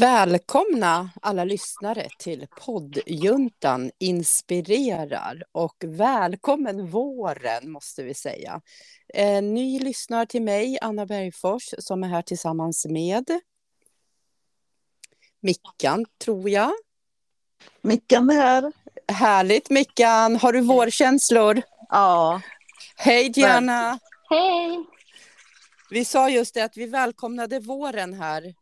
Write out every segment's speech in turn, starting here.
Välkomna alla lyssnare till poddjuntan inspirerar och välkommen våren måste vi säga. En ny lyssnar till mig, Anna Bergfors, som är här tillsammans med Mickan, tror jag. Mickan är här. Härligt Mickan, har du vårkänslor? Ja. Hej Diana! Hej! Vi sa just det att vi välkomnade våren här.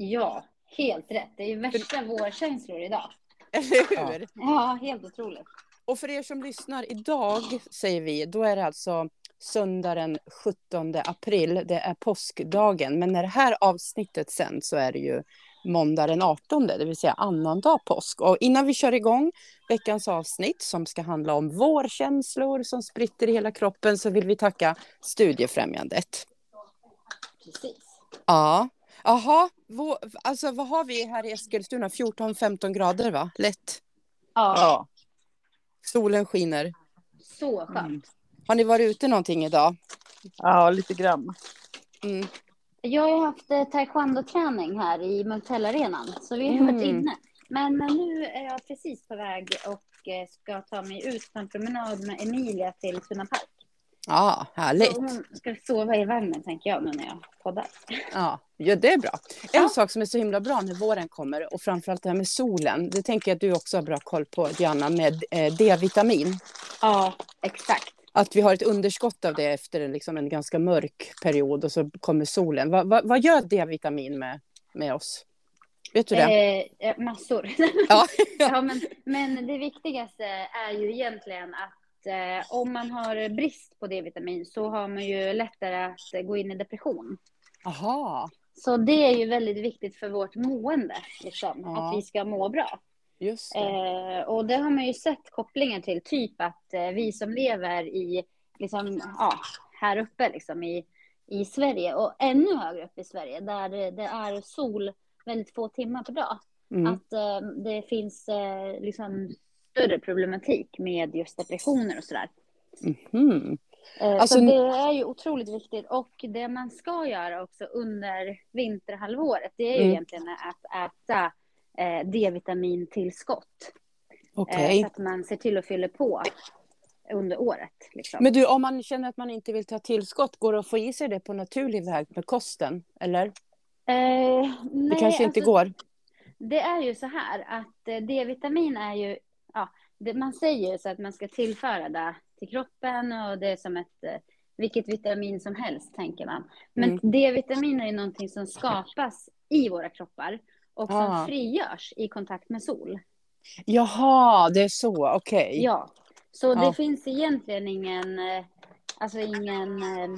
Ja, helt rätt. Det är ju värsta vårkänslor idag. Eller hur? Ja, helt otroligt. Och för er som lyssnar idag, säger vi, då är det alltså söndag den 17 april. Det är påskdagen. Men när det här avsnittet sen så är det ju måndag den 18, det vill säga annandag påsk. Och innan vi kör igång veckans avsnitt som ska handla om vårkänslor som spritter i hela kroppen så vill vi tacka Studiefrämjandet. Precis. Ja, Jaha, alltså vad har vi här i Eskilstuna? 14-15 grader va? Lätt. Ja, Ja. Solen skiner. så skönt. Mm. Har ni varit ute någonting idag? ja, lite grann. Mm. Jag har ju haft eh, taekwondo-träning här i Munktell-arenan, så vi har Mm. varit inne. Men nu är jag precis på väg och eh, ska ta mig ut på en promenad med Emilia till Tuna Park. Ja, härligt. Så hon ska sova i vagnen, tänker jag, nu när jag poddar. Ja, ja, det är bra. En Ja. sak som är så himla bra när våren kommer och framförallt det här med solen. Det tänker jag att du också har bra koll på, Diana, med eh, D-vitamin. Ja, exakt. Att vi har ett underskott av det efter en, liksom, en ganska mörk period och så kommer solen. Va, va, vad gör D-vitamin med, med oss? Vet du det? Eh, eh, massor. Ja. ja, men, men det viktigaste är ju egentligen att eh, om man har brist på D-vitamin så har man ju lättare att gå in i depression. Aha, Så det är ju väldigt viktigt för vårt mående, liksom, Ja. att vi ska må bra. just det. Eh, och det har man ju sett kopplingen till, typ att eh, vi som lever i, liksom, ja, här uppe liksom, i, i Sverige och ännu högre upp i Sverige där det det är sol väldigt få timmar per dag. Mm. Att eh, det finns eh, liksom större problematik med just depressioner och sådär. Eh, Alltså, så det är ju otroligt viktigt. Och det man ska göra också under vinterhalvåret, det är ju Mm. egentligen att äta eh, D-vitamintillskott. Eh, Okej. så att man ser till att fylla på under året. Liksom. Men du, om man känner att man inte vill ta tillskott, går det att få i sig det på naturlig väg med kosten? Eller? eh, Det nej, kanske inte alltså, går? Det är ju så här att eh, D-vitamin är ju, ja, det, man säger ju så att man ska tillföra det till kroppen och det är som ett, eh, vilket vitamin som helst tänker man. Men Mm. D-vitamin är ju någonting som skapas i våra kroppar och som Ah. frigörs i kontakt med sol. Jaha, det är så, okej. Ja, så det finns egentligen ingen, eh, alltså ingen, eh,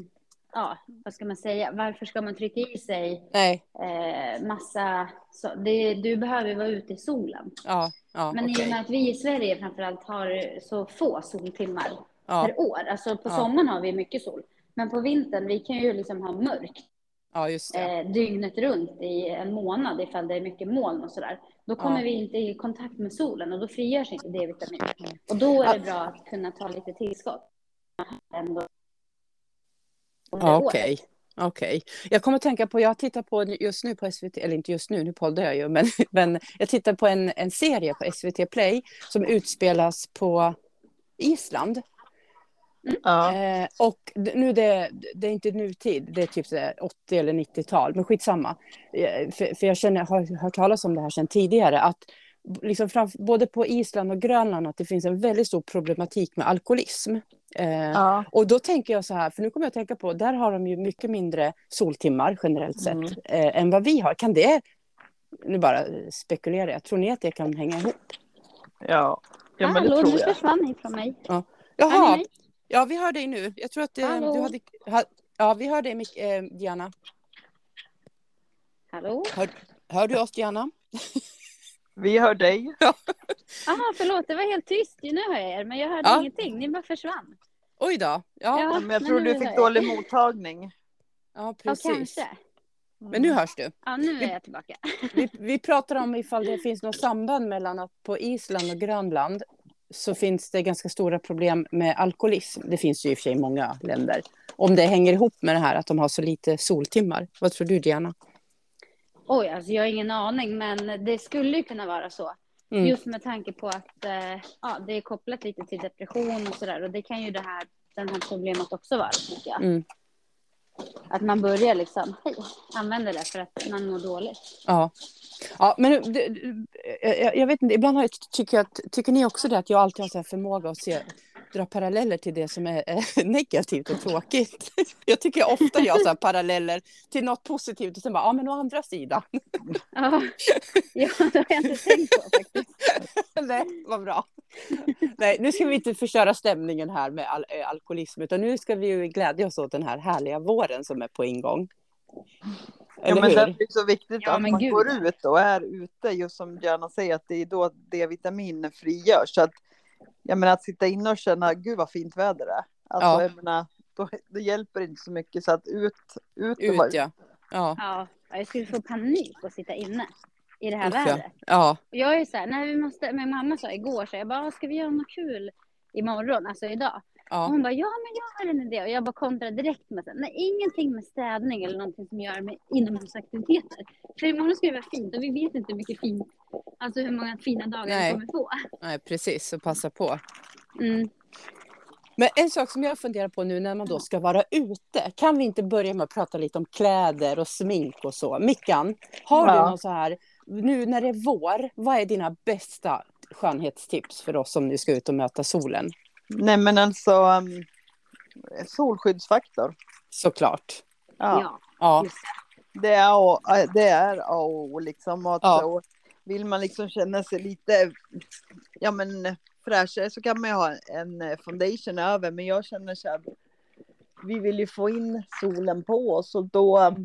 ja, vad ska man säga, varför ska man trycka i sig eh, massa, så, det, du behöver vara ute i solen. ja, ja, Men i okej. och med att vi i Sverige framförallt har så få soltimmar Ja, per år, alltså på Ja. sommaren har vi mycket sol, men på vintern, vi kan ju liksom ha mörkt ja, eh, dygnet runt i en månad ifall det är mycket moln och sådär. Då kommer vi inte i kontakt med solen och då frigörs inte D-vitamin. Och då är det bra att kunna ta lite tillskott. Ändå. Ja, året. Okej. Okej. Jag kommer att tänka på, jag tittar på just nu på SVT, eller inte just nu, nu poddar jag ju, men, men jag tittar på en, en serie på SVT Play som utspelas på Island. Ja. Eh, och nu det, det är inte nutid, det är typ så här 80 eller 90-tal, men skitsamma. Eh, för, för jag känner, har hört talas om det här sedan tidigare, att liksom fram, både på Island och Grönland att det finns en väldigt stor problematik med alkoholism. Eh, Ja. och då tänker jag så här, för nu kommer jag att tänka på, där har de ju mycket mindre soltimmar generellt sett Mm. eh, än vad vi har. Kan det, nu bara spekulerar jag, tror ni att det kan hänga ihop? Ja. ja, men det Hallå, tror nu jag. försvann ni från mig. Hör ni Jaha, mig? ja vi hör dig nu. Jag tror att eh, Hallå? du hade, ha, ja vi hör dig Mick- eh, Diana. Hallå? Hör du oss Diana? Vi hör dig. Aha, förlåt, det var helt tyst. Nu hör jag er, men jag hörde Ja. ingenting. Ni bara försvann. Oj då. Ja, ja. Ja. Men jag tror du fick jag. dålig mottagning. Ja, precis. kanske. Men nu hörs du. Ja, nu är jag tillbaka. Vi, vi pratar om ifall det finns något samband mellan att på Island och Grönland så finns det ganska stora problem med alkoholism. Det finns ju i och för sig i många länder. Om det hänger ihop med det här att de har så lite soltimmar. Vad tror du Diana? Oj, alltså jag har ingen aning, men det skulle ju kunna vara så. Mm. Just med tanke på att eh, ja, det är kopplat lite till depression och sådär. Och det kan ju det här, den här problemet också vara, tycker jag. Mm. Att man börjar liksom, hej, använda det för att man mår dåligt. Ja. Ja, men det, jag, jag vet inte, ibland har jag, tycker, jag tycker ni också det att jag alltid har så här förmåga att se, dra paralleller till det som är eh, negativt och tråkigt. Jag tycker jag ofta så här paralleller till något positivt och sen bara, ja men å andra sidan. Ja, ja det har jag inte tänkt på faktiskt. Nej, vad bra. Nej, nu ska vi inte förstöra stämningen här med al eh, alkoholism, utan nu ska vi ju glädja oss åt den här härliga våren som är på ingång. Ja, men det är så viktigt Ja, att man gud. går ut och är ute, just som Diana säger, att det är då D-vitamin frigörs. Så att, jag menar att sitta inne och känna, gud vad fint väder det är. Alltså, Ja. jag menar, då, det hjälper inte så mycket, så att ut, ut, Ut ja. Ja. Ja, jag skulle få panik att sitta inne i det här Usch, ja. vädret. ja. Och Jag är så här, nej vi måste, min mamma sa igår så jag bara, ska vi göra något kul imorgon, alltså idag? Och ja. hon bara, ja men jag har en idé. Och jag bara kontrade direkt med, här, nej ingenting med städning eller någonting som gör med inomhusaktiviteter. För imorgon ska det vara fint och vi vet inte hur mycket fint, alltså hur många fina dagar Nej. vi kommer få. Nej, precis, så passa på. Mm. Men en sak som jag funderar på nu när man då ska vara ute, kan vi inte börja med att prata lite om kläder och smink och så? Mickan, har du Ja. någon så här, nu när det är vår, vad är dina bästa skönhetstips för oss som nu ska ut och möta solen? Nej men alltså, um, solskyddsfaktor. Såklart. Ja, Ja, Det är A, det är A och O liksom. Att, Ja. och vill man liksom känna sig lite, ja men fräschare så kan man ju ha en eh, foundation över. Men jag känner så här, vi vill ju få in solen på oss och då,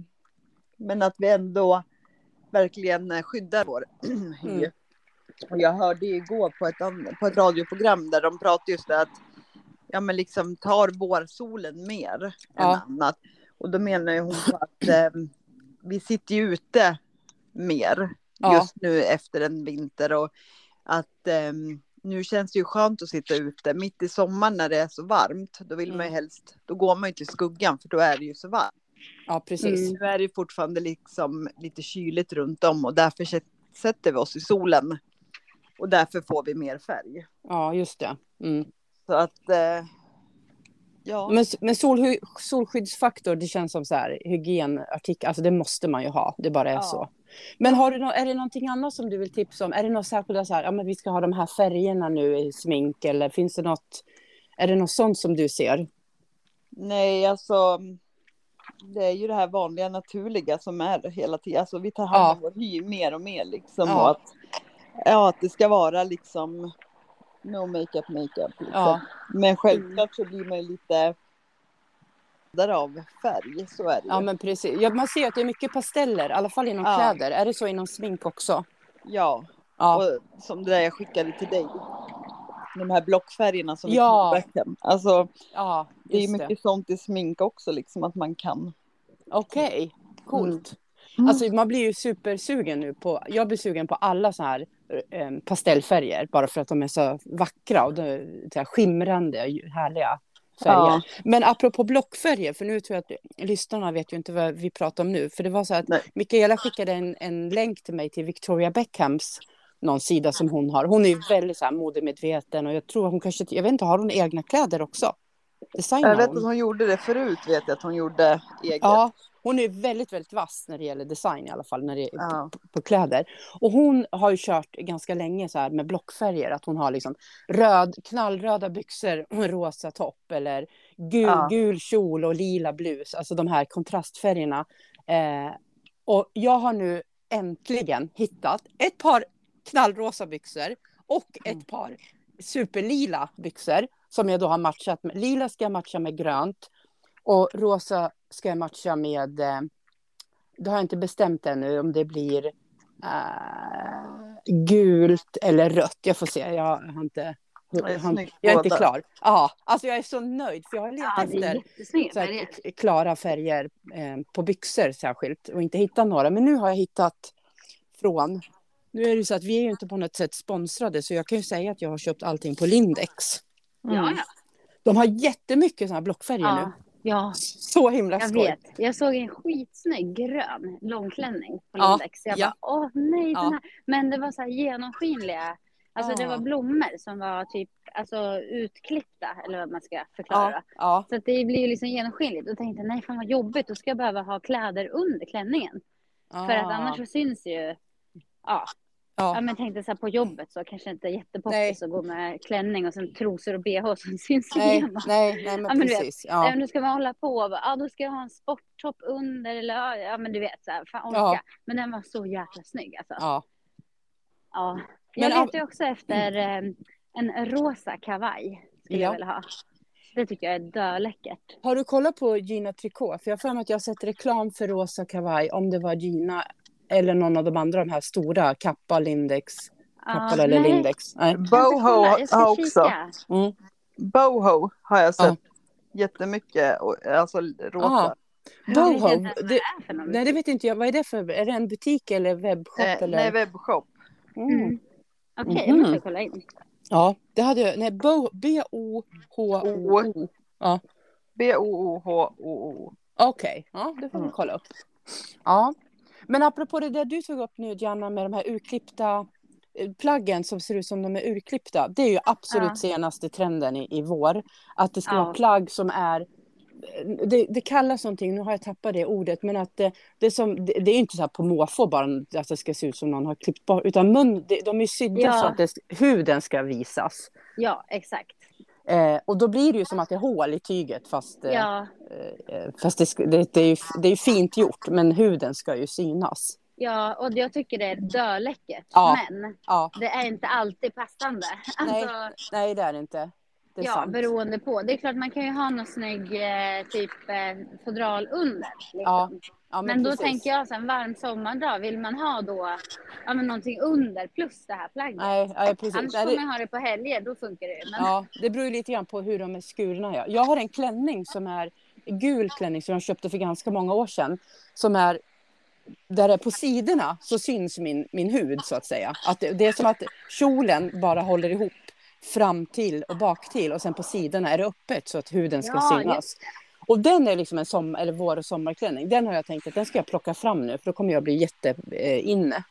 men att vi ändå verkligen eh, skyddar vår hy. Mm. Och jag hörde igår på ett, på ett radioprogram där de pratade just det att ja men liksom tar vårsolen mer Ja. än annat. Och då menar ju hon att eh, vi sitter ju ute mer Ja. just nu efter en vinter och att eh, nu känns det ju skönt att sitta ute mitt i sommaren när det är så varmt. Då vill man ju Mm. helst, då går man ju till skuggan för då är det ju så varmt. ja precis. Mm. Nu är det fortfarande liksom lite kyligt runt om och därför sätt- sätter vi oss i solen. Och därför får vi mer färg. Ja, just det. Mm. Så att eh, ja. Men, men solhy, solskyddsfaktor, det känns som så här hygienartikel, alltså det måste man ju ha, det bara är Ja. så. Men har du nå, är det någonting annat som du vill tipsa om? Är det något särskilda så här, ja men vi ska ha de här färgerna nu i smink eller finns det något, är det något sånt som du ser? Nej, alltså. Det är ju det här vanliga naturliga som är hela tiden. Alltså vi tar hand om Ja. vår hy mer och mer liksom. Ja. Och att, ja, att det ska vara liksom no makeup makeup. Liksom. Ja. Men självklart så blir man ju lite därav färg. Så är det Ja ju. men precis, ja, man ser att det är mycket pasteller, i alla fall inom Ja. kläder. Är det så inom smink också? Ja, Ja, och som det där jag skickade till dig. De här blockfärgerna som Ja. tog hem. Alltså ja det är mycket sånt i smink också liksom att man kan. Okej, coolt. Mm. Alltså man blir ju supersugen nu på, jag blir sugen på alla så här pastellfärger bara för att de är så vackra och de så här skimrande och härliga färger. Ja. Men apropå blockfärger, för nu tror jag att lyssnarna vet ju inte vad vi pratar om nu, för det var så att Nej. Mikaela skickade en, en länk till mig till Victoria Beckhams någon sida som hon har. Hon är ju väldigt så här modemedveten och jag tror hon kanske, jag vet inte, har hon egna kläder också? Designar Jag vet hon? att hon gjorde det förut, vet jag att hon gjorde eget. Ja, hon är väldigt, väldigt vass när det gäller design i alla fall, när det är Ja. på, på kläder. Och hon har ju kört ganska länge så här med blockfärger, att hon har liksom röd, knallröda byxor och en rosa topp eller gul, Ja. gul kjol och lila blus, alltså de här kontrastfärgerna. Eh, och jag har nu äntligen hittat ett par knallrosa byxor och Mm. ett par superlila byxor som jag då har matchat med. Lila ska jag matcha med grönt och rosa ska jag matcha med, eh, det har jag inte bestämt ännu om det blir eh, gult eller rött. Jag får se, jag har inte, är jag, är inte klar. Ja, alltså jag är så nöjd för jag har letat Ja, efter klara färger eh, på byxor särskilt och inte hittat några. Men nu har jag hittat från, nu är det så att vi är ju inte på något sätt sponsrade så jag kan ju säga att jag har köpt allting på Lindex. Ja, ja. De har jättemycket sådana här blockfärger ja. nu. Ja, Så himla jag skoj. vet. Jag såg en skitsnygg grön långklänning på Ja, Lindex. Jag ja. bara, åh nej, Ja. den här. Men det var så här genomskinliga. Alltså det Ja. var blommor som var typ alltså, utklippta, eller vad man ska förklara. Ja, Så att det blir ju liksom genomskinligt. Och tänkte nej fan vad jobbigt, då ska jag behöva ha kläder under klänningen. För att annars så syns ju, ja. Ja ja. men tänkte så här på jobbet så kanske inte jättepoppis att gå med klänning och sen trosor och bh som syns Nej, igenom. nej, nej, men Ja, men du vet, precis. Ja. Nu ska man hålla på och bara, ja då ska jag ha en sporttopp under eller ja, men du vet så här, fan orka. Ja. Men den var så jäkla snygg alltså. Ja. Ja. Men Jag av- letar ju också efter eh, en rosa kavaj. Skulle Ja. jag vilja ha. Det tycker jag är döläckert. Har du kollat på Gina Tricot? För jag har för mig att jag har sett reklam för rosa kavaj, om det var Gina eller någon av de andra, de här stora, Kappa, Lindex, Kappa Ja, eller nej, Lindex. Nej. Boho har också. Mm. Boho har jag sett Ja. jättemycket, och- alltså rosa. Vet Boho, det, det nej det vet inte jag. Vad är det för, är det en butik eller webbshop? Eh, eller? nej, webbshop. Mm. Mm. Okej, jag Mhm. måste kolla in. Ja, det hade jag. Nej, Bo, B-O-H-O-O. B-O-O-H-O-O. Okej, ja, det får vi Mm. kolla upp. Ja, men apropå det där du tog upp nu, Gianna, med de här urklippta eh, plaggen som ser ut som de är urklippta. Det är ju absolut Ja. senaste trenden i, i vår. Att det ska Ja. vara plagg som är eh, det, det kallas någonting, nu har jag tappat det ordet, men att det, det, är, som, det, det är inte så här på måfå bara att det ska se ut som någon har klippt bort, utan mun, de är sydda Ja. så att huden ska visas. Ja, exakt. Eh, och då blir det ju som att det är hål i tyget fast, eh, Ja, eh, fast det, det, det, är ju, det är fint gjort men huden ska ju synas. ja, och jag tycker det är döläckert. Ja. Men Ja, det är inte alltid passande. Nej. Alltså, nej det är det inte. Det är ja, sant. beroende på. Det är klart man kan ju ha någon snygg eh, typ eh, fodral under. Liksom. Ja, Ja, men då precis. tänker jag så en varm sommardag, vill man ha då ja, men någonting under plus det här plagget? Nej, nej precis. Annars får det, man ha det på helger, då funkar det. Men, ja, det beror lite grann på hur de är skurna. Ja. Jag har en klänning som är gul klänning som jag köpte för ganska många år sedan. Som är där är på sidorna så syns min, min hud så att säga. Att det, det är som att kjolen bara håller ihop fram till och bak till och sen på sidorna är det öppet så att huden ska Ja, synas. Och den är liksom en sommar, eller vår och sommarklänning. Den har jag tänkt att den ska jag plocka fram nu för då kommer jag bli jätteinne.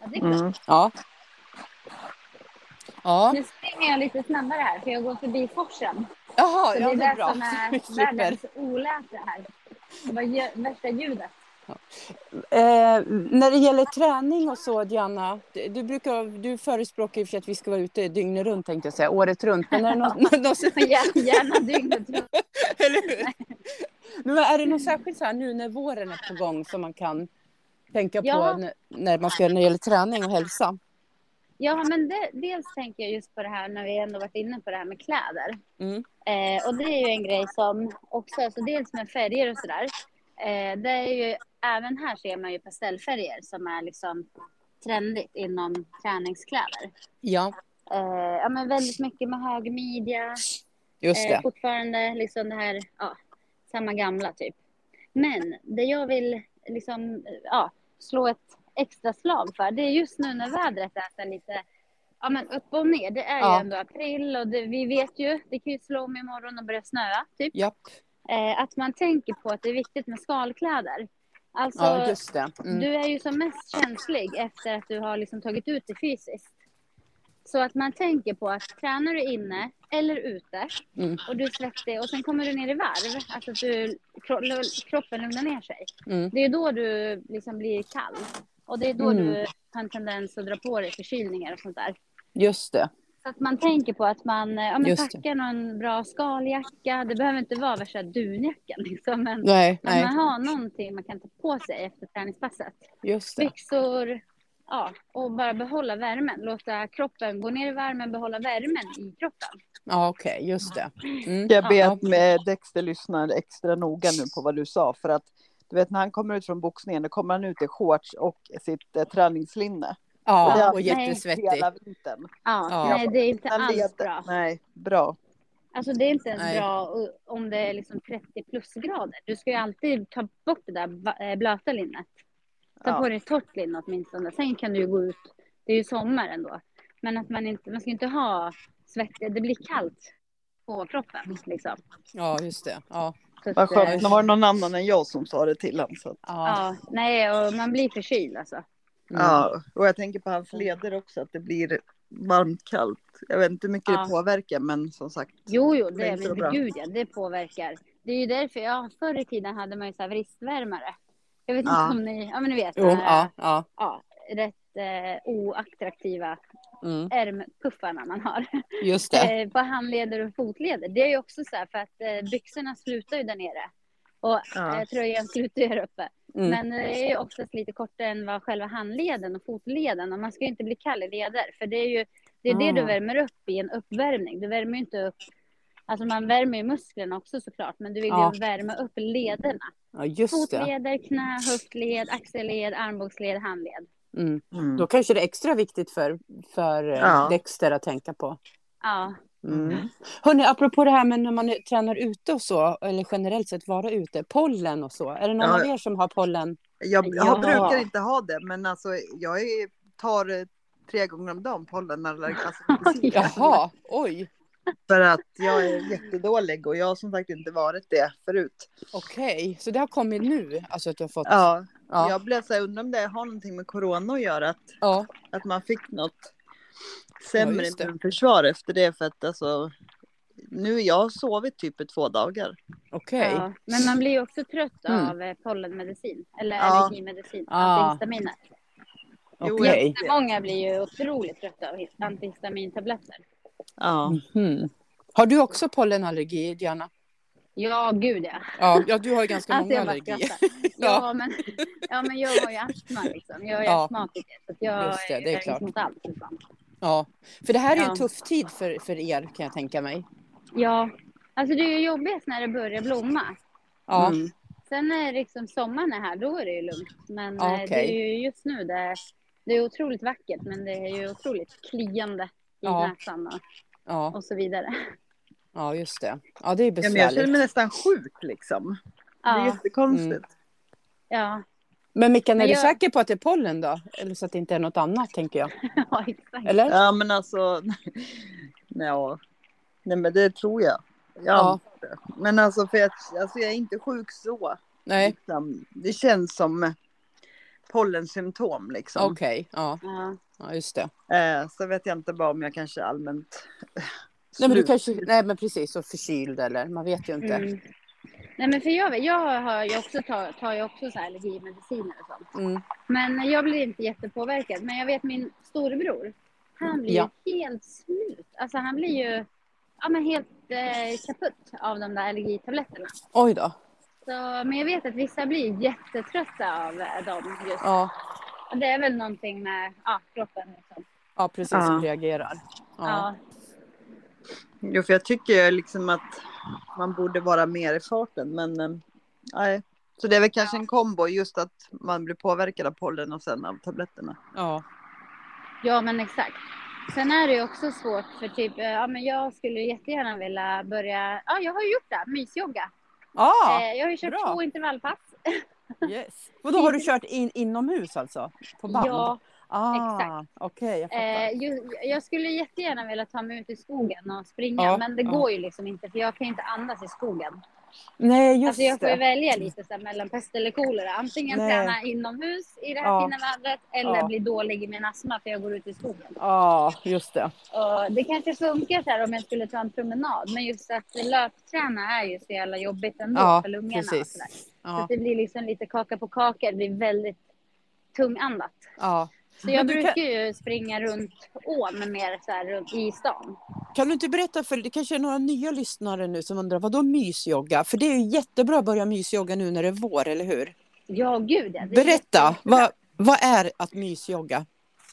ja, det är klart. Mm. Ja. Ja, Nu springer jag lite snabbare här, för jag går förbi forsen. Jaha, Så ja det det är det bra. som är världens oläse här. Vad gör värsta ljudet? Eh, när det gäller träning och så, Diana, du, brukar, du förespråkar och för att vi ska vara ute dygnet runt, tänkte jag säga, året runt. Men är det något, något, Gärna, dygnet runt. eller hur? Men är det något särskilt så här nu när våren är på gång som man kan tänka på Ja. när, när, man ska, när det gäller träning och hälsa? Ja, men det, dels tänker jag just på det här när vi ändå varit inne på det här med kläder. Mm. Eh, och det är ju en grej som också, alltså dels med färger och sådär. Eh, det är ju, även här ser man ju pastellfärger som är liksom trendigt inom träningskläder. Ja, Eh, ja, men väldigt mycket med hög midja. just Eh, det. fortfarande liksom det här, ja, samma gamla typ. Men det jag vill liksom, ja, slå ett extra slag för, det är just nu när vädret är lite, ja men upp och ner. Det är Ja. ju ändå april och det, vi vet ju, det kan ju slå om imorgon och börja snöa typ. Japp. Eh, att man tänker på att det är viktigt med skalkläder. Alltså, Ja, just det. Mm. du är ju som mest känslig efter att du har liksom tagit ut det fysiskt. Så att man tänker på att tränar du inne eller ute Mm. och du är svettig och sen kommer du ner i varv, alltså att du, kro- kroppen lugnar ner sig. Mm. Det är då du liksom blir kall. Och det är då Mm. du har en tendens att dra på dig förkylningar och sånt där. Just det. Så att man tänker på att man eh, ja, men packar någon bra skaljacka. Det behöver inte vara värsta dunjackan liksom, men Nej, att nej, man har någonting man kan ta på sig efter träningspasset. just det. Byxor, ja, och bara behålla värmen. Låta kroppen gå ner i värmen, behålla värmen i kroppen. Ja, okej, just det. Mm. Jag ber att med Dexter lyssnar extra noga nu på vad du sa. För att du vet när han kommer ut från boxningen, då kommer han ut i shorts och sitt eh, träningslinne. Ja, och jättesvettig. Hela vintern. Ja, Ja. nej det är inte alls bra. Nej, bra. Alltså det är inte ens Nej. bra om det är liksom 30 plusgrader. Du ska ju alltid ta bort det där eh, blöta linnet. Ta Ja. på dig torrt linne åtminstone. Sen kan du ju gå ut. Det är ju sommar ändå. Men att man inte, man ska inte ha svett. Det blir kallt på kroppen liksom. Ja, just det. Ja. Vad skönt, eh, nu var det någon annan än jag som sa det till honom. Så Ja. Ja, nej, och man blir förkyld alltså. Mm. ja, och jag tänker på hans leder också, att det blir varmt, kallt. Jag vet inte hur mycket Ja. det påverkar, men som sagt. Jo, jo, Det det, är inte så men bra. gud ja, det påverkar. Det är ju därför, ja, förr i tiden hade man ju så här vristvärmare. Jag vet Ja. inte om ni, ja men ni vet, Jo, här, ja, ja. ja, rätt eh, oattraktiva Mm. ärmpuffarna man har. Just det. Eh, på handleder och fotleder. Det är ju också så här för att eh, byxorna slutar ju där nere. Och Ja. eh, tröjan slutar här uppe. Mm. Men det är ju oftast lite kortare än vad själva handleden och fotleden. Och man ska ju inte bli kall i leder. För det är ju det, är det Ah. du värmer upp i en uppvärmning. Du värmer ju inte upp Alltså man värmer ju musklerna också såklart. Men du vill Ja. ju värma upp lederna. Ja, just det. Fotleder, knä, höftled, axelled, armbågsled, handled. Mm. Mm. Då kanske det är extra viktigt för, för ja. Ja. Dexter att tänka på. Ja, Mm. Mm. Hörrni, apropå det här med när man tränar ute och så, eller generellt sett vara ute, pollen och så. Är det någon Ja. av er som har pollen? Jag, Ja. jag brukar inte ha det, men alltså jag är, tar eh, tre gånger om dagen pollen. Eller, alltså. Jaha, oj, För att jag är jättedålig och jag har som sagt inte varit det förut. okej. Så det har kommit nu, alltså att du har fått? Ja, Ja. jag blev så här, undrar om det har någonting med corona att göra. Att, ja. att man fick något Ja, sämre det. immunförsvar efter det. För att alltså, nu jag har sovit typ i två dagar. Okej. ja. Men man blir ju också trött Mm. av eh, pollenmedicin. Eller Ja. allergimedicin. Ah. Antihistaminer. Jo, Okej. jag- Många blir ju otroligt trötta av antihistamintabletter. Ja. Mhm. Har du också pollenallergi, Diana? Ja, gud ja. Ja, ja du har ju ganska Alltså många jag allergier. Ja. Ja, men, ja, men jag har ju astma liksom. Jag är Ja. astmatiker. Så att jag Just det, det är allergisk klart. mot allt. Liksom. Ja, för det här är ju en Ja. tuff tid för, för er kan jag tänka mig. Ja, alltså det är ju jobbigast när det börjar blomma. Ja, Mm. Sen när liksom sommaren är här, då är det ju lugnt. Men Ja, eh, det är ju just nu det, det är otroligt vackert, men det är ju otroligt kliande i Ja. näsan och, ja, och så vidare. ja, just det. Ja, det är Ja, men jag besvärligt. känner mig nästan sjuk liksom. Det är Ja, jättekonstigt. Mm. ja, Men Mickan, är Men du jag- säker på att det är pollen då? Eller så att det inte är något annat, tänker jag. ja, exakt. Eller? Ja men alltså. Ja. Nej men det tror jag. Jag Ja. Men alltså för att alltså, jag är inte sjuk så. Nej, Liksom. Det känns som pollensymptom liksom. okej. Ja, Ja. ja, just det. Eh, så vet jag inte bara om jag kanske allmänt. Nej, men du kanske, nej, men precis, och förkyld eller man vet ju inte. Mm. Nej, men för jag, jag har ju också tar, tar ju också så här allergimediciner och sånt. Mm. Men jag blir inte jättepåverkad. Men jag vet min storebror, han blir Ja. ju helt slut. Alltså han blir ju ja, men helt eh, kaputt av de där allergitabletterna. Oj då. Så, men jag vet att vissa blir jättetrötta av eh, dem just. Ja, Och det är väl någonting med ja, kroppen. Liksom. ja precis, Ja. som reagerar. Ja. Ja. Jo för jag tycker liksom att man borde vara mer i farten men eh, nej. Så det är väl kanske en kombo just att man blir påverkad av pollen och sen av tabletterna. Ja. ja, men exakt. Sen är det ju också svårt för typ, eh, ja men jag skulle jättegärna vilja börja, ja jag har ju gjort det, mysyoga. Ah, Eh, jag har ju kört bra. två intervallpass. yes. Vadå, har du kört in, inomhus alltså? På band? Ja, ah, exakt. Okej, jag. Eh, jag skulle jättegärna vilja ta mig ut i skogen och springa, Ja, men det ja. går ju liksom inte för jag kan inte andas i skogen. Nej, just Alltså jag får ju välja lite så mellan pest eller kolera. Antingen Nej. träna inomhus i det här Ja. fina vädret eller Ja. bli dålig i min astma för jag går ut i skogen. Ja, just det. Och det kanske funkar så här om jag skulle ta en promenad, men just att löpträna är ju så jävla jobbigt ändå Ja, för lungorna. Precis. så så Ja, att det blir liksom lite kaka på kaka, det blir väldigt tungandat. ja. Så jag brukar kan- ju springa runt ån mer så här runt i stan. Kan du inte berätta, för det kanske är några nya lyssnare nu som undrar, vad då mysyoga? För det är ju jättebra att börja mysyoga nu när det är vår, eller hur? Ja, gud ja. Berätta, vad, vad är att mysyoga?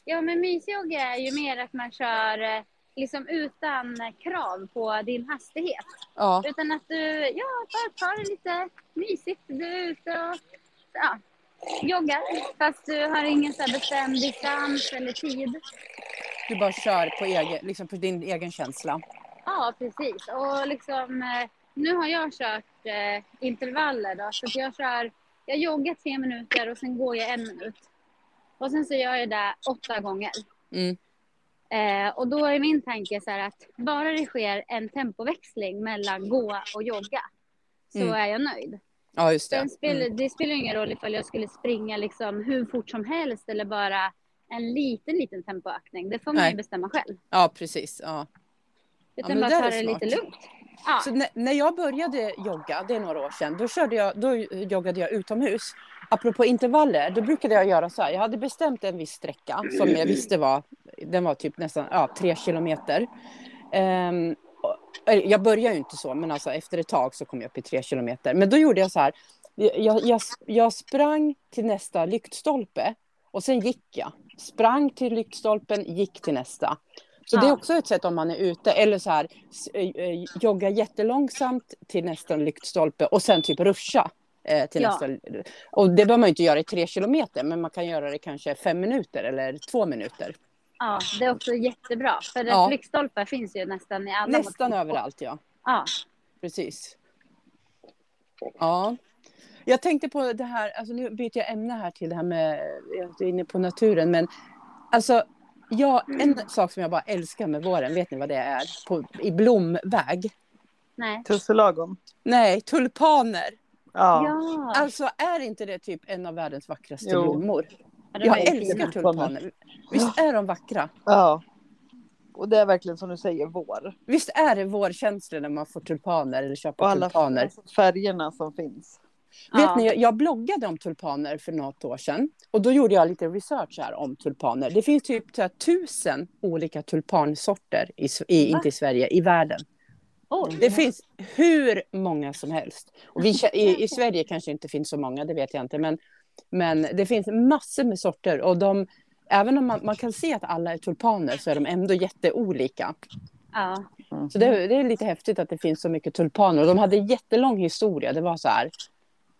Ja, men mysyoga är ju mer att man kör eh, liksom utan krav på din hastighet. Ja, Utan att du, ja, bara tar det lite mysigt. Du är ute och ja, joggar. Fast du har ingen så bestämd distans eller tid. du bara kör på, egen, liksom på din egen känsla. Ja, precis. Och liksom, eh, nu har jag kört eh, intervaller då. Så jag kör, jag joggar tre minuter och sen går jag en minut. Och sen så gör jag det åtta gånger. Mm. Eh, och då är min tanke så här att bara det sker en tempoväxling mellan gå och jogga så Mm. är jag nöjd. Ja, just det. Sen spelar, Mm. Det spelar ingen roll ifall jag skulle springa liksom hur fort som helst eller bara en liten, liten tempoökning. Det får man ju bestämma själv. Ja, precis. Ja. Utan men bara ta det lite lugnt. Ja, Så när, när jag började jogga, det är några år sedan, då, körde jag, då joggade jag utomhus. Apropå intervaller, då brukade jag göra så här. Jag hade bestämt en viss sträcka som jag visste var, den var typ nästan ja, tre kilometer. Eller, jag började ju inte så, men alltså efter ett tag så kom jag upp i tre kilometer. Men då gjorde jag så här. Jag, jag, jag sprang till nästa lyktstolpe och sen gick jag. Sprang till lyktstolpen, gick till nästa. Så det är Ja. också ett sätt om man är ute eller så här eh, eh, jogga jättelångsamt till nästa lyktstolpe och sen typ ruscha. Eh, till Ja. nästa. Och det behöver man inte göra i tre kilometer men man kan göra det kanske fem minuter eller två minuter. Ja, det är också jättebra. För Ja. ja. lyktstolpar finns ju nästan i alla Nästan överallt ja. Ja, Precis. Ja. Jag tänkte på det här, alltså nu byter jag ämne här till det här med, jag är inne på naturen, men alltså jag, en sak som jag bara älskar med våren, vet ni vad det är? På, I blomväg? nej. Tusselagon. Nej, tulpaner. Ja. Ja, Alltså är inte det typ en av världens vackraste Jo. blommor? Ja Jag älskar tulpaner. Visst är de vackra? ja. Och det är verkligen som du säger, vår. Visst är det vårkänsla när man får tulpaner eller köper Och alla tulpaner? färgerna som finns. Vet Ja. ni, jag- bloggade om tulpaner för något år sedan. Och då gjorde jag lite research här om tulpaner. Det finns typ så här, tusen olika tulpansorter, i, i, inte i Sverige, i världen. Oj. Det finns hur många som helst. Och vi, i, I Sverige kanske inte finns så många, det vet jag inte. Men, men det finns massor med sorter. Och de, även om man, man kan se att alla är tulpaner så är de ändå jätteolika. Ja, Så det, det är lite häftigt att det finns så mycket tulpaner. Och de hade jättelång historia. Det var så här,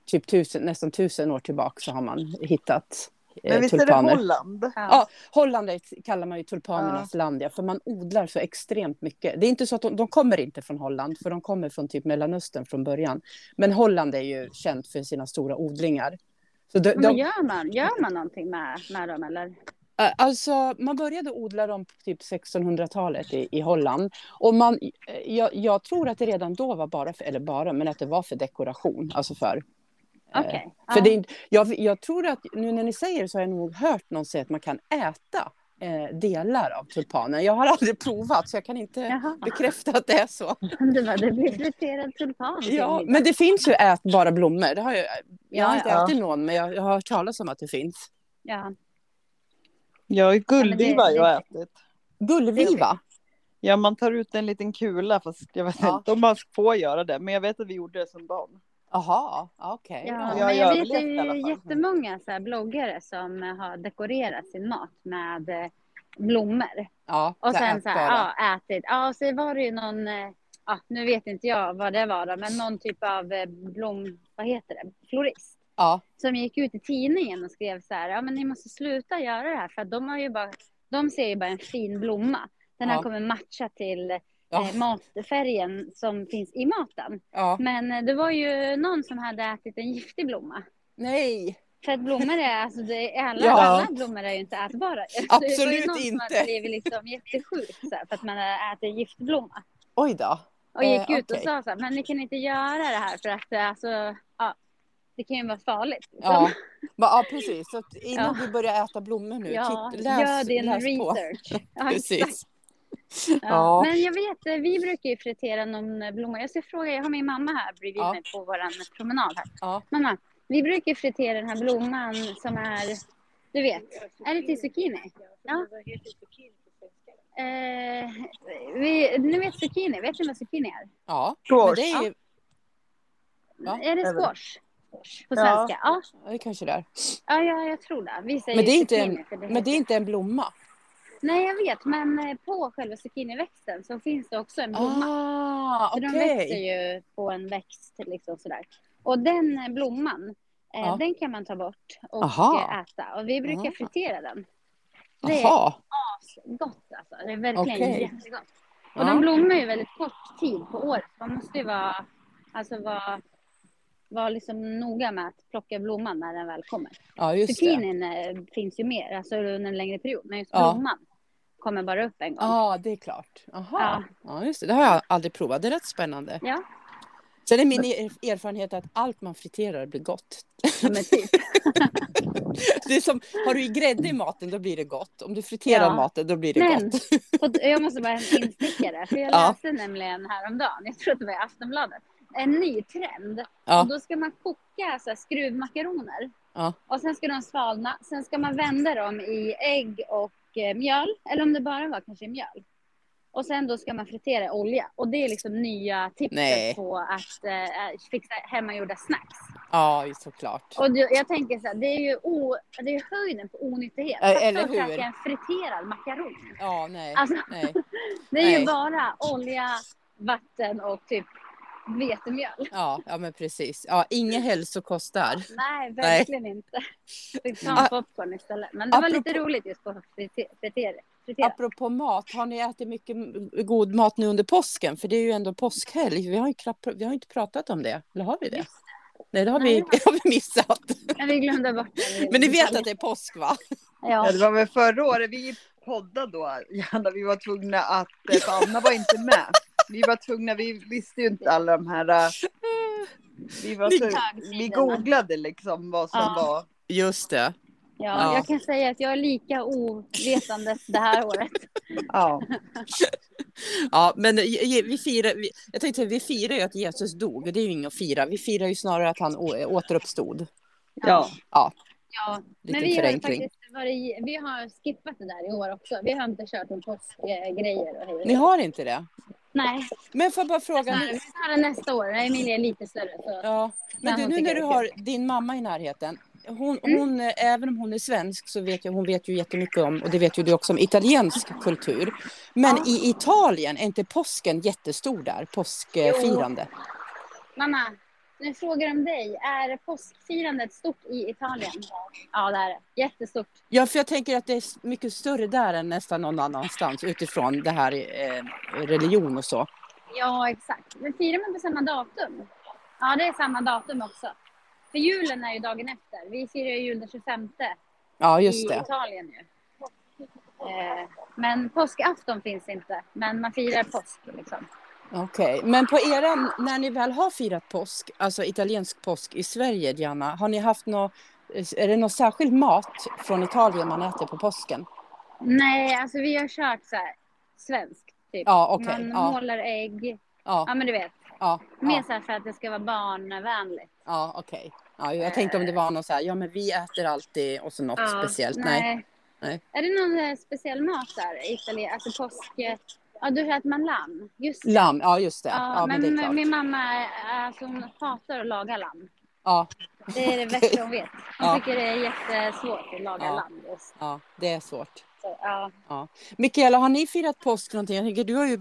typ tusen, nästan tusen år tillbaka så har man hittat eh, Men visst är det tulpaner. Holland? ja. Ja, Holland är, kallar man ju tulpanernas land, ja, för man odlar så extremt mycket. Det är inte så att de, de kommer inte från Holland, för de kommer från typ Mellanöstern från början. Men Holland är ju känt för sina stora odlingar. Så de, Men de, gör man, gör man någonting med, med dem eller? Alltså, man började odla dem på typ 1600-talet i, i Holland. Och man, jag, jag tror att det redan då var bara, för, eller bara, men att det var för dekoration. Alltså för... eh, Okej. För ja. det, jag, jag tror att, nu när ni säger det så har jag nog hört någon säga att man kan äta delar av tulpanen. Jag har aldrig provat så jag kan inte Jaha. bekräfta att det är så. Det, var, det blir friterad tulpan. Ja, men det finns ju ätbara blommor. Det har jag, jag har Ja, inte ja. ätit någon, men jag, jag har hört talas om att det finns. Ja. Ja, gullviva har det- jag ätit. Gullviva? Ja, man tar ut en liten kula, fast jag vet Ja. inte om man får göra det. Men jag vet att vi gjorde det som barn. Jaha, okej. Ja, Jag men jag vet ju jättemånga så här bloggare som har dekorerat sin mat med eh, blommor. Ja, Och sen så här, ja, ätit. Ja, och så var det ju någon, eh, ja, nu vet inte jag vad det var då, men någon typ av eh, blom, vad heter det, florist. Ja, Som gick ut i tidningen och skrev så här, ja men ni måste sluta göra det här för att de har ju bara, de ser ju bara en fin blomma. Den här Ja. kommer matcha till Ja. eh, matfärgen som finns i maten. ja. Men eh, det var ju någon som hade ätit en giftig blomma. Nej, För att blommor är, alltså det är alla, Ja. alla blommor är ju inte ätbara. Så det var ju Absolut någon som inte. hade blivit liksom jättesjuk så här, för att man hade ätit giftblomma. oj då. Och gick Eh, ut och okej. sa så här, men ni kan inte göra det här för att eh, alltså, ja, det kan ju vara farligt. liksom. Ja, ja precis. Så innan Ja. vi börjar äta blommor nu, Ja, titt, läs, gör din läs på. research. Ja, exakt. Precis. Ja. Ja. Men jag vet, eh, vi brukar ju fritera någon blomma. Jag ska fråga, jag har min mamma här bredvid Ja. mig på våran promenad här. Ja. Mamma, vi brukar ju fritera den här blomman som är, du vet, är det till zucchini? Ja. Eh, vi, ni vet zucchini, vet ni vad zucchini är? Ja, Squash. det är ju... Ja, är det det. squash? På Ja. svenska? Ja. det är kanske det är. Ja, ja, jag tror det. Vi säger Men det är inte en, det men det är inte en blomma. Nej, jag vet, men eh, på själva zucchiniväxten så finns det också en blomma. Ah, Så de växer ju på en växt liksom sådär. Och den eh, blomman, Ja. den kan man ta bort och Aha. äta. Och vi brukar Aha. fritera den. Det är Jaha. gott alltså. Det är verkligen Okej. jättegott. Och Ja. de blommar ju väldigt kort tid på året. Man måste ju vara, alltså vara, vara liksom noga med att plocka blomman när den väl kommer. Ja. Zucchinin finns ju mer, alltså under en längre period. Men just Ja. blomman kommer bara upp en gång. Ja, det är klart. Aha. Ja. Ja. just det. Det har jag aldrig provat. Det är rätt spännande. Ja. Sen är min er- erfarenhet att allt man friterar blir gott. Ja, typ. Det är som, har du i grädde i maten då blir det gott. Om du friterar Ja. maten då blir det Men- gott. Och jag måste bara en instickare. För jag Ja. läste nämligen häromdagen, jag tror att det var i Aftonbladet, en ny trend. Ja. Och då ska man koka så här, skruvmakaroner. Ja. Och sen ska de svalna. Sen ska man vända dem i ägg och mjöl. Eller om det bara var kanske mjöl. Och sen då ska man fritera i olja. Och det är liksom nya tipset Nej. på att eh, fixa hemmagjorda snacks. Ja, såklart. Och du, jag tänker så här, det är ju, o, det är ju höjden på onyttighet. Fast eller hur? jag en friterad makaron. Ja, nej. Alltså, nej. det är ju Nej. bara olja, vatten och typ vetemjöl. Ja, ja, men precis. Ja, inget hälsokost där. Nej, verkligen inte. Fick ta en popcorn istället. Men det var lite Apropå- roligt just på frite- fritera. fritera. Apropå mat, har ni ätit mycket god mat nu under påsken? För det är ju ändå påskhelg. Vi har ju, knappt, vi har inte pratat om det. Eller har vi det? Nej, det har, Nej, vi, det har vi missat. Men vi glömde bort det. Men ni vet att det är påsk, va? Ja, Ja, det var väl förra året vi poddade då, Janna, vi var tvungna att, eh, för Anna var inte med. Vi var tvungna, vi visste ju inte alla de här, eh, vi, var så, vi googlade liksom vad som Ja. var. Just det. ja, Ja. jag kan säga att jag är lika ovetandes det här året. Ja, Ja, men vi firar, vi, jag tänkte vi firar ju att Jesus dog. Det är ju inget att fira. Vi firar ju snarare att han å, återuppstod. ja. Ja, Ja, men vi har förenkling. faktiskt varit, vi har skippat det där i år också. Vi har inte kört någon påskgrejer och hej och Ni har inte det? Nej, Men får jag bara fråga vi nu. det nästa år. Emilia är lite större. Så. Ja, men du, nu när du har din mamma i närheten. Hon, Mm. hon, även om hon är svensk så vet jag, hon vet ju jättemycket om, och det vet ju du också om, italiensk kultur. Men Ja. i Italien är inte påsken jättestor där, påskfirande? Mamma, nu frågar om dig. Är påskfirandet stort i Italien? Ja, det är det. Jättestort. Ja, för jag tänker att det är mycket större där än nästan någon annanstans utifrån det här eh, religion och så. Ja, exakt. Men firar man på samma datum? Ja, det är samma datum också. För julen är ju dagen efter. Vi firar ju jul den 25 Ja, i just det. Italien ju. Eh, men påskafton finns inte. Men man firar påsk liksom. Okej, men på era, när ni väl har firat påsk, alltså italiensk påsk i Sverige, Diana, har ni haft något, är det någon särskild mat från Italien man äter på påsken? Nej, alltså vi har kört så här svenskt. Typ. Ja, okej. Man ja, målar ägg. ja, Ja, men du vet. ja, Mer ja, så här för att det ska vara barnvänligt. ja okej. Ja, jag tänkte om det var något så här, ja men vi äter alltid och så något Ja, speciellt. Nej. Nej. Är det någon eh, speciell mat där Italien? Alltså påsk... Ja, du äter man lamm. Just det. Lamm, ja just det. Ja, Ja, men det men klart. min mamma är- alltså, hon hatar att laga lamm. Ja, Det är det värsta hon vet. Hon Ja. tycker det är jättesvårt att laga Ja. lamm. Just. ja, det är svårt. Så, ja. Mikaela, har ni firat påsk någonting? Jag tänker, du har ju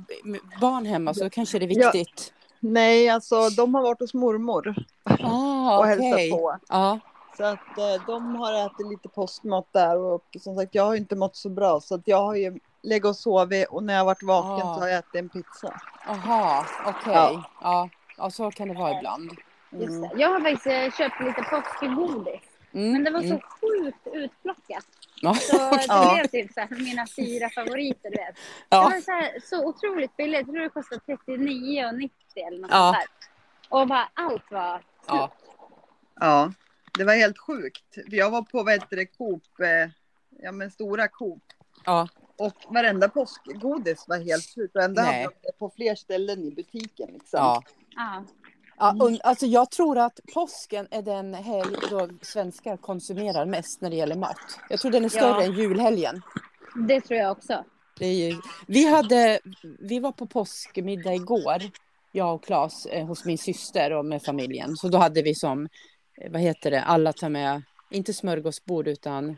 barn hemma så kanske det är Ja. viktigt. Nej, alltså de har varit hos mormor Ah, och hälsat på. Ja, Så att eh, de har ätit lite påskmat där och som sagt jag har inte mått så bra så att jag har ju legat och sovit och när jag varit vaken Ah. så har jag ätit en pizza. aha, okej. Ja. Ja. Ja, så kan det vara ibland. Mm. det. Jag har faktiskt eh, köpt lite påskgodis. Mm, Men det var så mm. sjukt utplockat. Ja, Så det Ja. blev typ så här, mina fyra favoriter. Du vet. Det ja, var så, här, så otroligt billigt. Jag tror det kostade 39,90 eller något Ja. sånt där. Och bara allt var ja. Ja, det var helt sjukt. För Jag var på vad heter det, Coop, eh, ja men stora Coop. ja. Och varenda påskgodis var helt slut. Och ändå Nej. hade de det på fler ställen i butiken. Liksom. ja. Ja. Ja, alltså jag tror att påsken är den helg då svenskar konsumerar mest när det gäller mat. Jag tror den är större Ja. än julhelgen. Det tror jag också. Det är ju, vi, hade, vi var på påskmiddag igår, jag och Claes, eh, hos min syster och med familjen. Så då hade vi som, eh, vad heter det, alla tar med, inte smörgåsbord utan,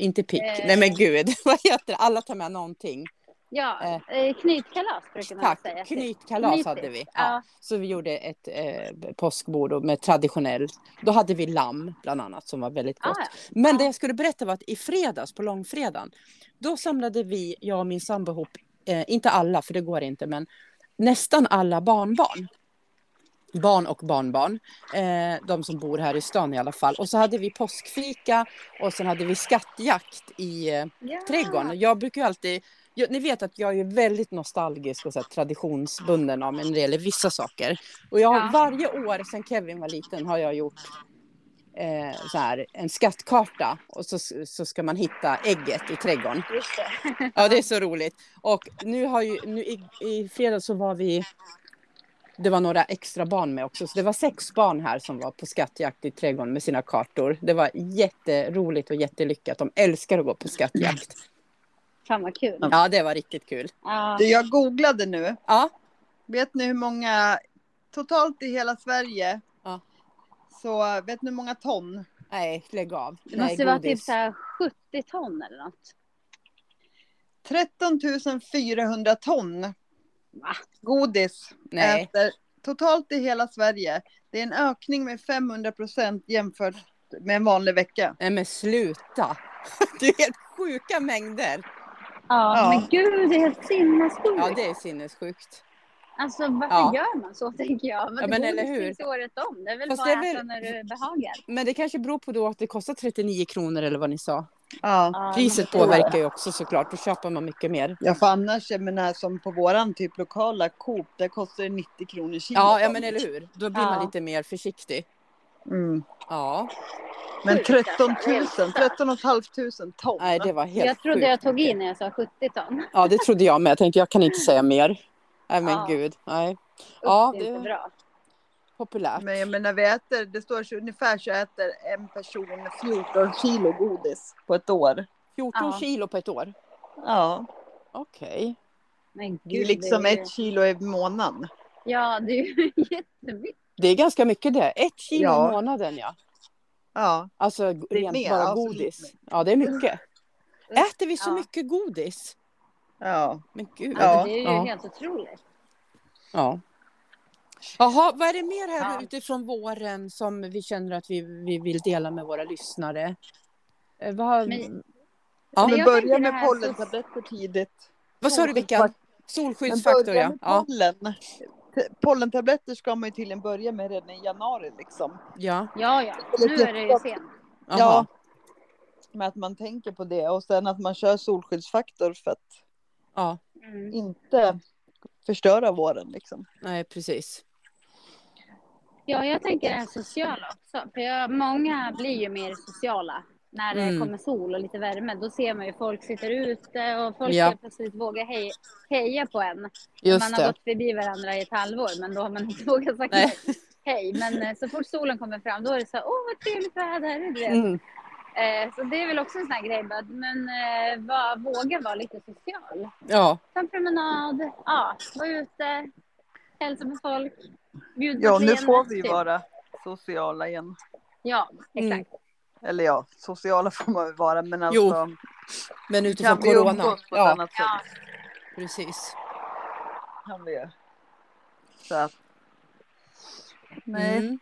inte pick, Eh. nej men gud, vad heter det, alla tar med någonting. Ja, Eh. eh, knytkalas brukar man Tack, säga. knytkalas Knytis, hade vi. Ja. ja. Så vi gjorde ett eh, påskbord med traditionell, då hade vi lamm bland annat som var väldigt Ah, gott. ja. Men Ja. det jag skulle berätta var att i fredags, på långfredagen, då samlade vi, jag och min sambo ihop, eh, inte alla för det går inte, men nästan alla barnbarn. Barn och barnbarn. Eh, de som bor här i stan i alla fall. Och så hade vi påskfika och sen hade vi skattjakt i eh, Ja. trädgården. Jag brukar ju alltid, jag, ni vet att jag är väldigt nostalgisk och så här, traditionsbunden av mig när det gäller vissa saker. Och jag Ja. varje år sedan Kevin var liten har jag gjort eh, så här, en skattkarta och så, så ska man hitta ägget i trädgården. Just det. Ja, det är så roligt. Och nu har ju, nu i, i fredags så var vi, det var några extra barn med också, så det var sex barn här som var på skattjakt i trädgården med sina kartor. Det var jätteroligt och jättelyckat. De älskar att gå på skattjakt. Fan vad kul. Ja, det var riktigt kul. Det jag googlade nu. Ja, Vet ni hur många totalt i hela Sverige? Ja. Så vet ni hur många ton? nej, lägg av. Det nej, måste vara typ så här 70 ton eller något. 13 400 ton Va? godis Nej, äter totalt i hela Sverige. Det är en ökning med 500 procent jämfört med en vanlig vecka. nej men sluta. Det är helt sjuka mängder. Ja, Ja. men gud det är helt sinnessjukt. Ja, det är sinnessjukt. Alltså varför Ja. gör man så tänker jag? Ja, men eller hur? finns året om. Det är väl Fast bara det väl- när du behagar. Men det kanske beror på då att det kostar 39 kronor eller vad ni sa. Ja. Priset påverkar ju också såklart. Då köper man mycket mer. Ja, för annars, jag menar, som på våran typ lokala Coop, där kostar det 90 kronor kilo. Ja, ja men eller hur. Då blir man lite mer försiktig. Mm. Ja, Men Sjukt, 13 alltså. 000, 13 500 ton. nej det var helt Jag trodde sjukt jag tog mycket. in när jag sa 70 ton. Ja, det trodde jag med. Jag tänkte jag kan inte säga mer. Nej men Ja. gud, nej. Ja, det är inte bra. Populärt. Men jag menar, vi äter, det står så ungefär så äter en person 14 kilo godis på ett år. 14 Ja. kilo på ett år. Ja, Okej. Men gud, det är liksom är ju- ett kilo i månaden. Ja, det är ju jättemycket. Det är ganska mycket det. Ett kilo Ja. i månaden ja. Ja, Alltså Det är rent mer, bara alltså, godis. lite Ja, det är mycket. Äter vi så Ja. mycket godis? ja. Men gud. Alltså, det är ju Ja. helt otroligt. Ja. Jaha, vad är det mer här Ja. utifrån våren som vi känner att vi, vi vill dela med våra lyssnare? Eh, Vad, Men- ja, Men Men börja med pollentabletter tidigt. vad sa du Vickan? Men Solskyddsfaktor ja. med ja. pollen. T- Pollentabletter ska man ju till en börja med redan i januari liksom. Ja. Ja, ja. Nu är det ju sent. Ja. Med att man tänker på det och sen att man kör solskyddsfaktor för att ja. Mm. inte förstöra våren liksom. Nej, precis. Ja, jag tänker det här sociala också. För jag, många blir ju mer sociala när det Mm. kommer sol och lite värme. Då ser man ju folk sitter ute och folk Ja. plötsligt vågar hej, heja på en. Just man har det. gått förbi varandra i ett halvår, men då har man inte vågat Nej. hej. Men eh, så fort solen kommer fram, då är det så här, åh vad trevligt väder. Mm. Eh, så det är väl också en sån här grej, men eh, var, våga vara lite social. Ja, Ta en promenad, ja, vara ute, hälsa på folk, bjud Ja, nu får vi typ. vara sociala igen. Ja, Mm. exakt. Eller ja, sociala får man väl vara, men alltså men utifrån kan vi corona. umgås på ett Ja, annat Ja. sätt. precis. Kan vi ju. Så att, nej. Mm.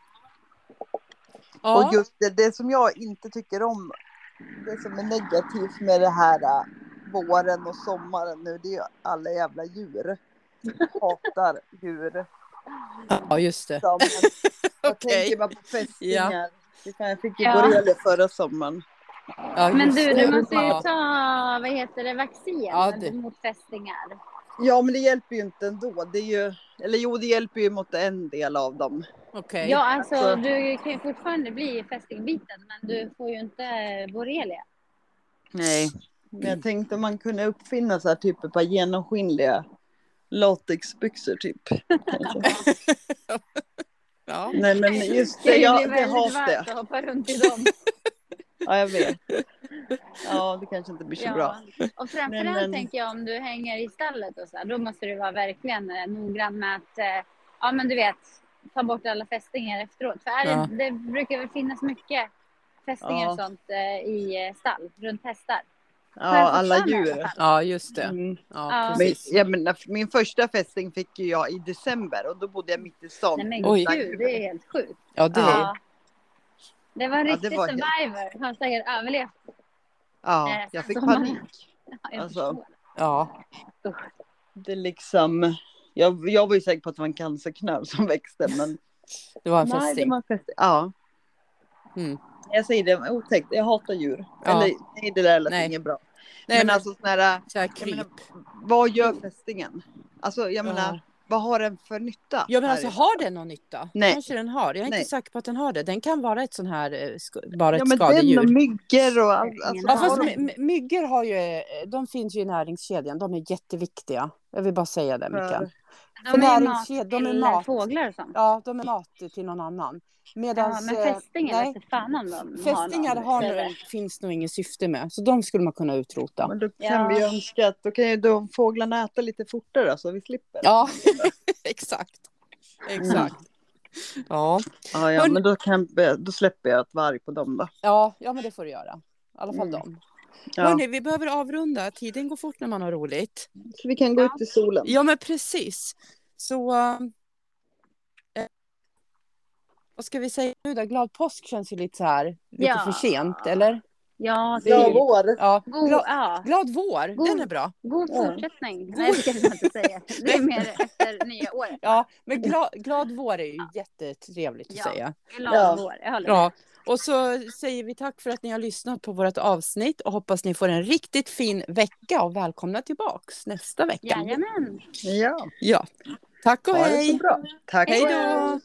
Ja, Och just det, det som jag inte tycker om, det som är negativt med det här äh, våren och sommaren nu, det är ju alla jävla djur. Hatar djur. ja, just det. Som, jag tänker bara på fästingar. Fan, Jag fick ju Ja. borrelia förra sommaren. Ja, Men du, det. du måste ju Ja. ta, vad heter det, vaccin Ja, det- mot fästingar. Ja, men det hjälper ju inte ändå. Det är ju, eller jo, det hjälper ju mot en del av dem. Okej. Ja, alltså Så- du kan ju fortfarande bli fästingbiten, men du får ju inte borrelia. Nej. Men jag tänkte om man kunde uppfinna så här typ ett par genomskinliga latexbyxor typ. Ja. Nej men just Det jag, det varmt det. att hoppa runt i dem. Ja jag vet. Ja det kanske inte blir så bra. Ja. Och framförallt Men- men- tänker jag om du hänger i stallet och så här, då måste du vara verkligen eh, noggrann med att, eh, ja men du vet, ta bort alla fästingar efteråt. För är Ja. det, det brukar väl finnas mycket fästingar Ja. och sånt eh, i eh, stall, runt hästar. Ja alla djur. ja, just det. Mm. Ja, Ja. Men, precis. jag menar, min första fästing fick jag i december och då bodde jag mitt i stan. Nej men Oj. gud, det är helt sjukt. Ja, det är... Ja. Det var en Ja, riktig det var helt- survivor. Har säkert överlevt. Ja, Eh, jag fick panik. Ja, jag Alltså. Ja. Det är liksom, jag, jag var ju säker på att det var en cancerknöl som växte men Det var en Nej, det fästing. var en fästing. Ja. Mm. Jag säger det, otäckt. Jag hatar djur. Ja. Eller nej, det där lät Nej. inget bra. Nej, men, men alltså sån här, så här kryp. menar, vad gör fästingen? Alltså jag menar, Ja. vad har den för nytta? Ja men alltså har den någon nytta? Nej. Kanske den har. Jag är Nej. inte säker på att den har det. Den kan vara ett sån här, eh, bara ett Ja men den skadedjur. och myggor och allt. Alltså, Ja, fast har de my- my- myggor har ju, eh, de finns ju i näringskedjan. De är jätteviktiga. Jag vill bara säga det för- Mikael. De ju mat näringsked- de är mat. fåglar och sånt. Ja, de är mat till någon annan. Ja, Medans, men eh, fästingar nej. vet fan om de fästingar någon har nog, finns nog inget syfte med. Så de skulle man kunna utrota. Men då kan Ja. vi önska att då kan ju de fåglarna äta lite fortare så vi slipper. Ja, exakt. Exakt. Ja. Ja, ja Hörni- men då, kan, då släpper jag ett varg på dem då. Ja, ja, men det får du göra. I alla fall Mm. dem. Ja. Hörni, vi behöver avrunda. Tiden går fort när man har roligt. Så vi kan gå Ja. ut i solen. Ja, men precis. Så... Eh, vad ska vi säga nu då? Glad påsk känns ju lite så här, lite Ja. för sent, eller? Ja, Det Ja, ju- vår. Ja. god, Glad, ja, glad vår, God- den är bra. god Ja. fortsättning. Nej, det kan jag inte säga. Det är mer efter nya året. Ja, men glad, glad vår är ju jättetrevligt att Ja. säga. Glad Ja. vår, jag håller Ja, med. Och så säger vi tack för att ni har lyssnat på vårt avsnitt och hoppas ni får en riktigt fin vecka och välkomna tillbaks nästa vecka. Jajamän. Ja, Ja, tack och ha det så hej! bra. Tack Hej då!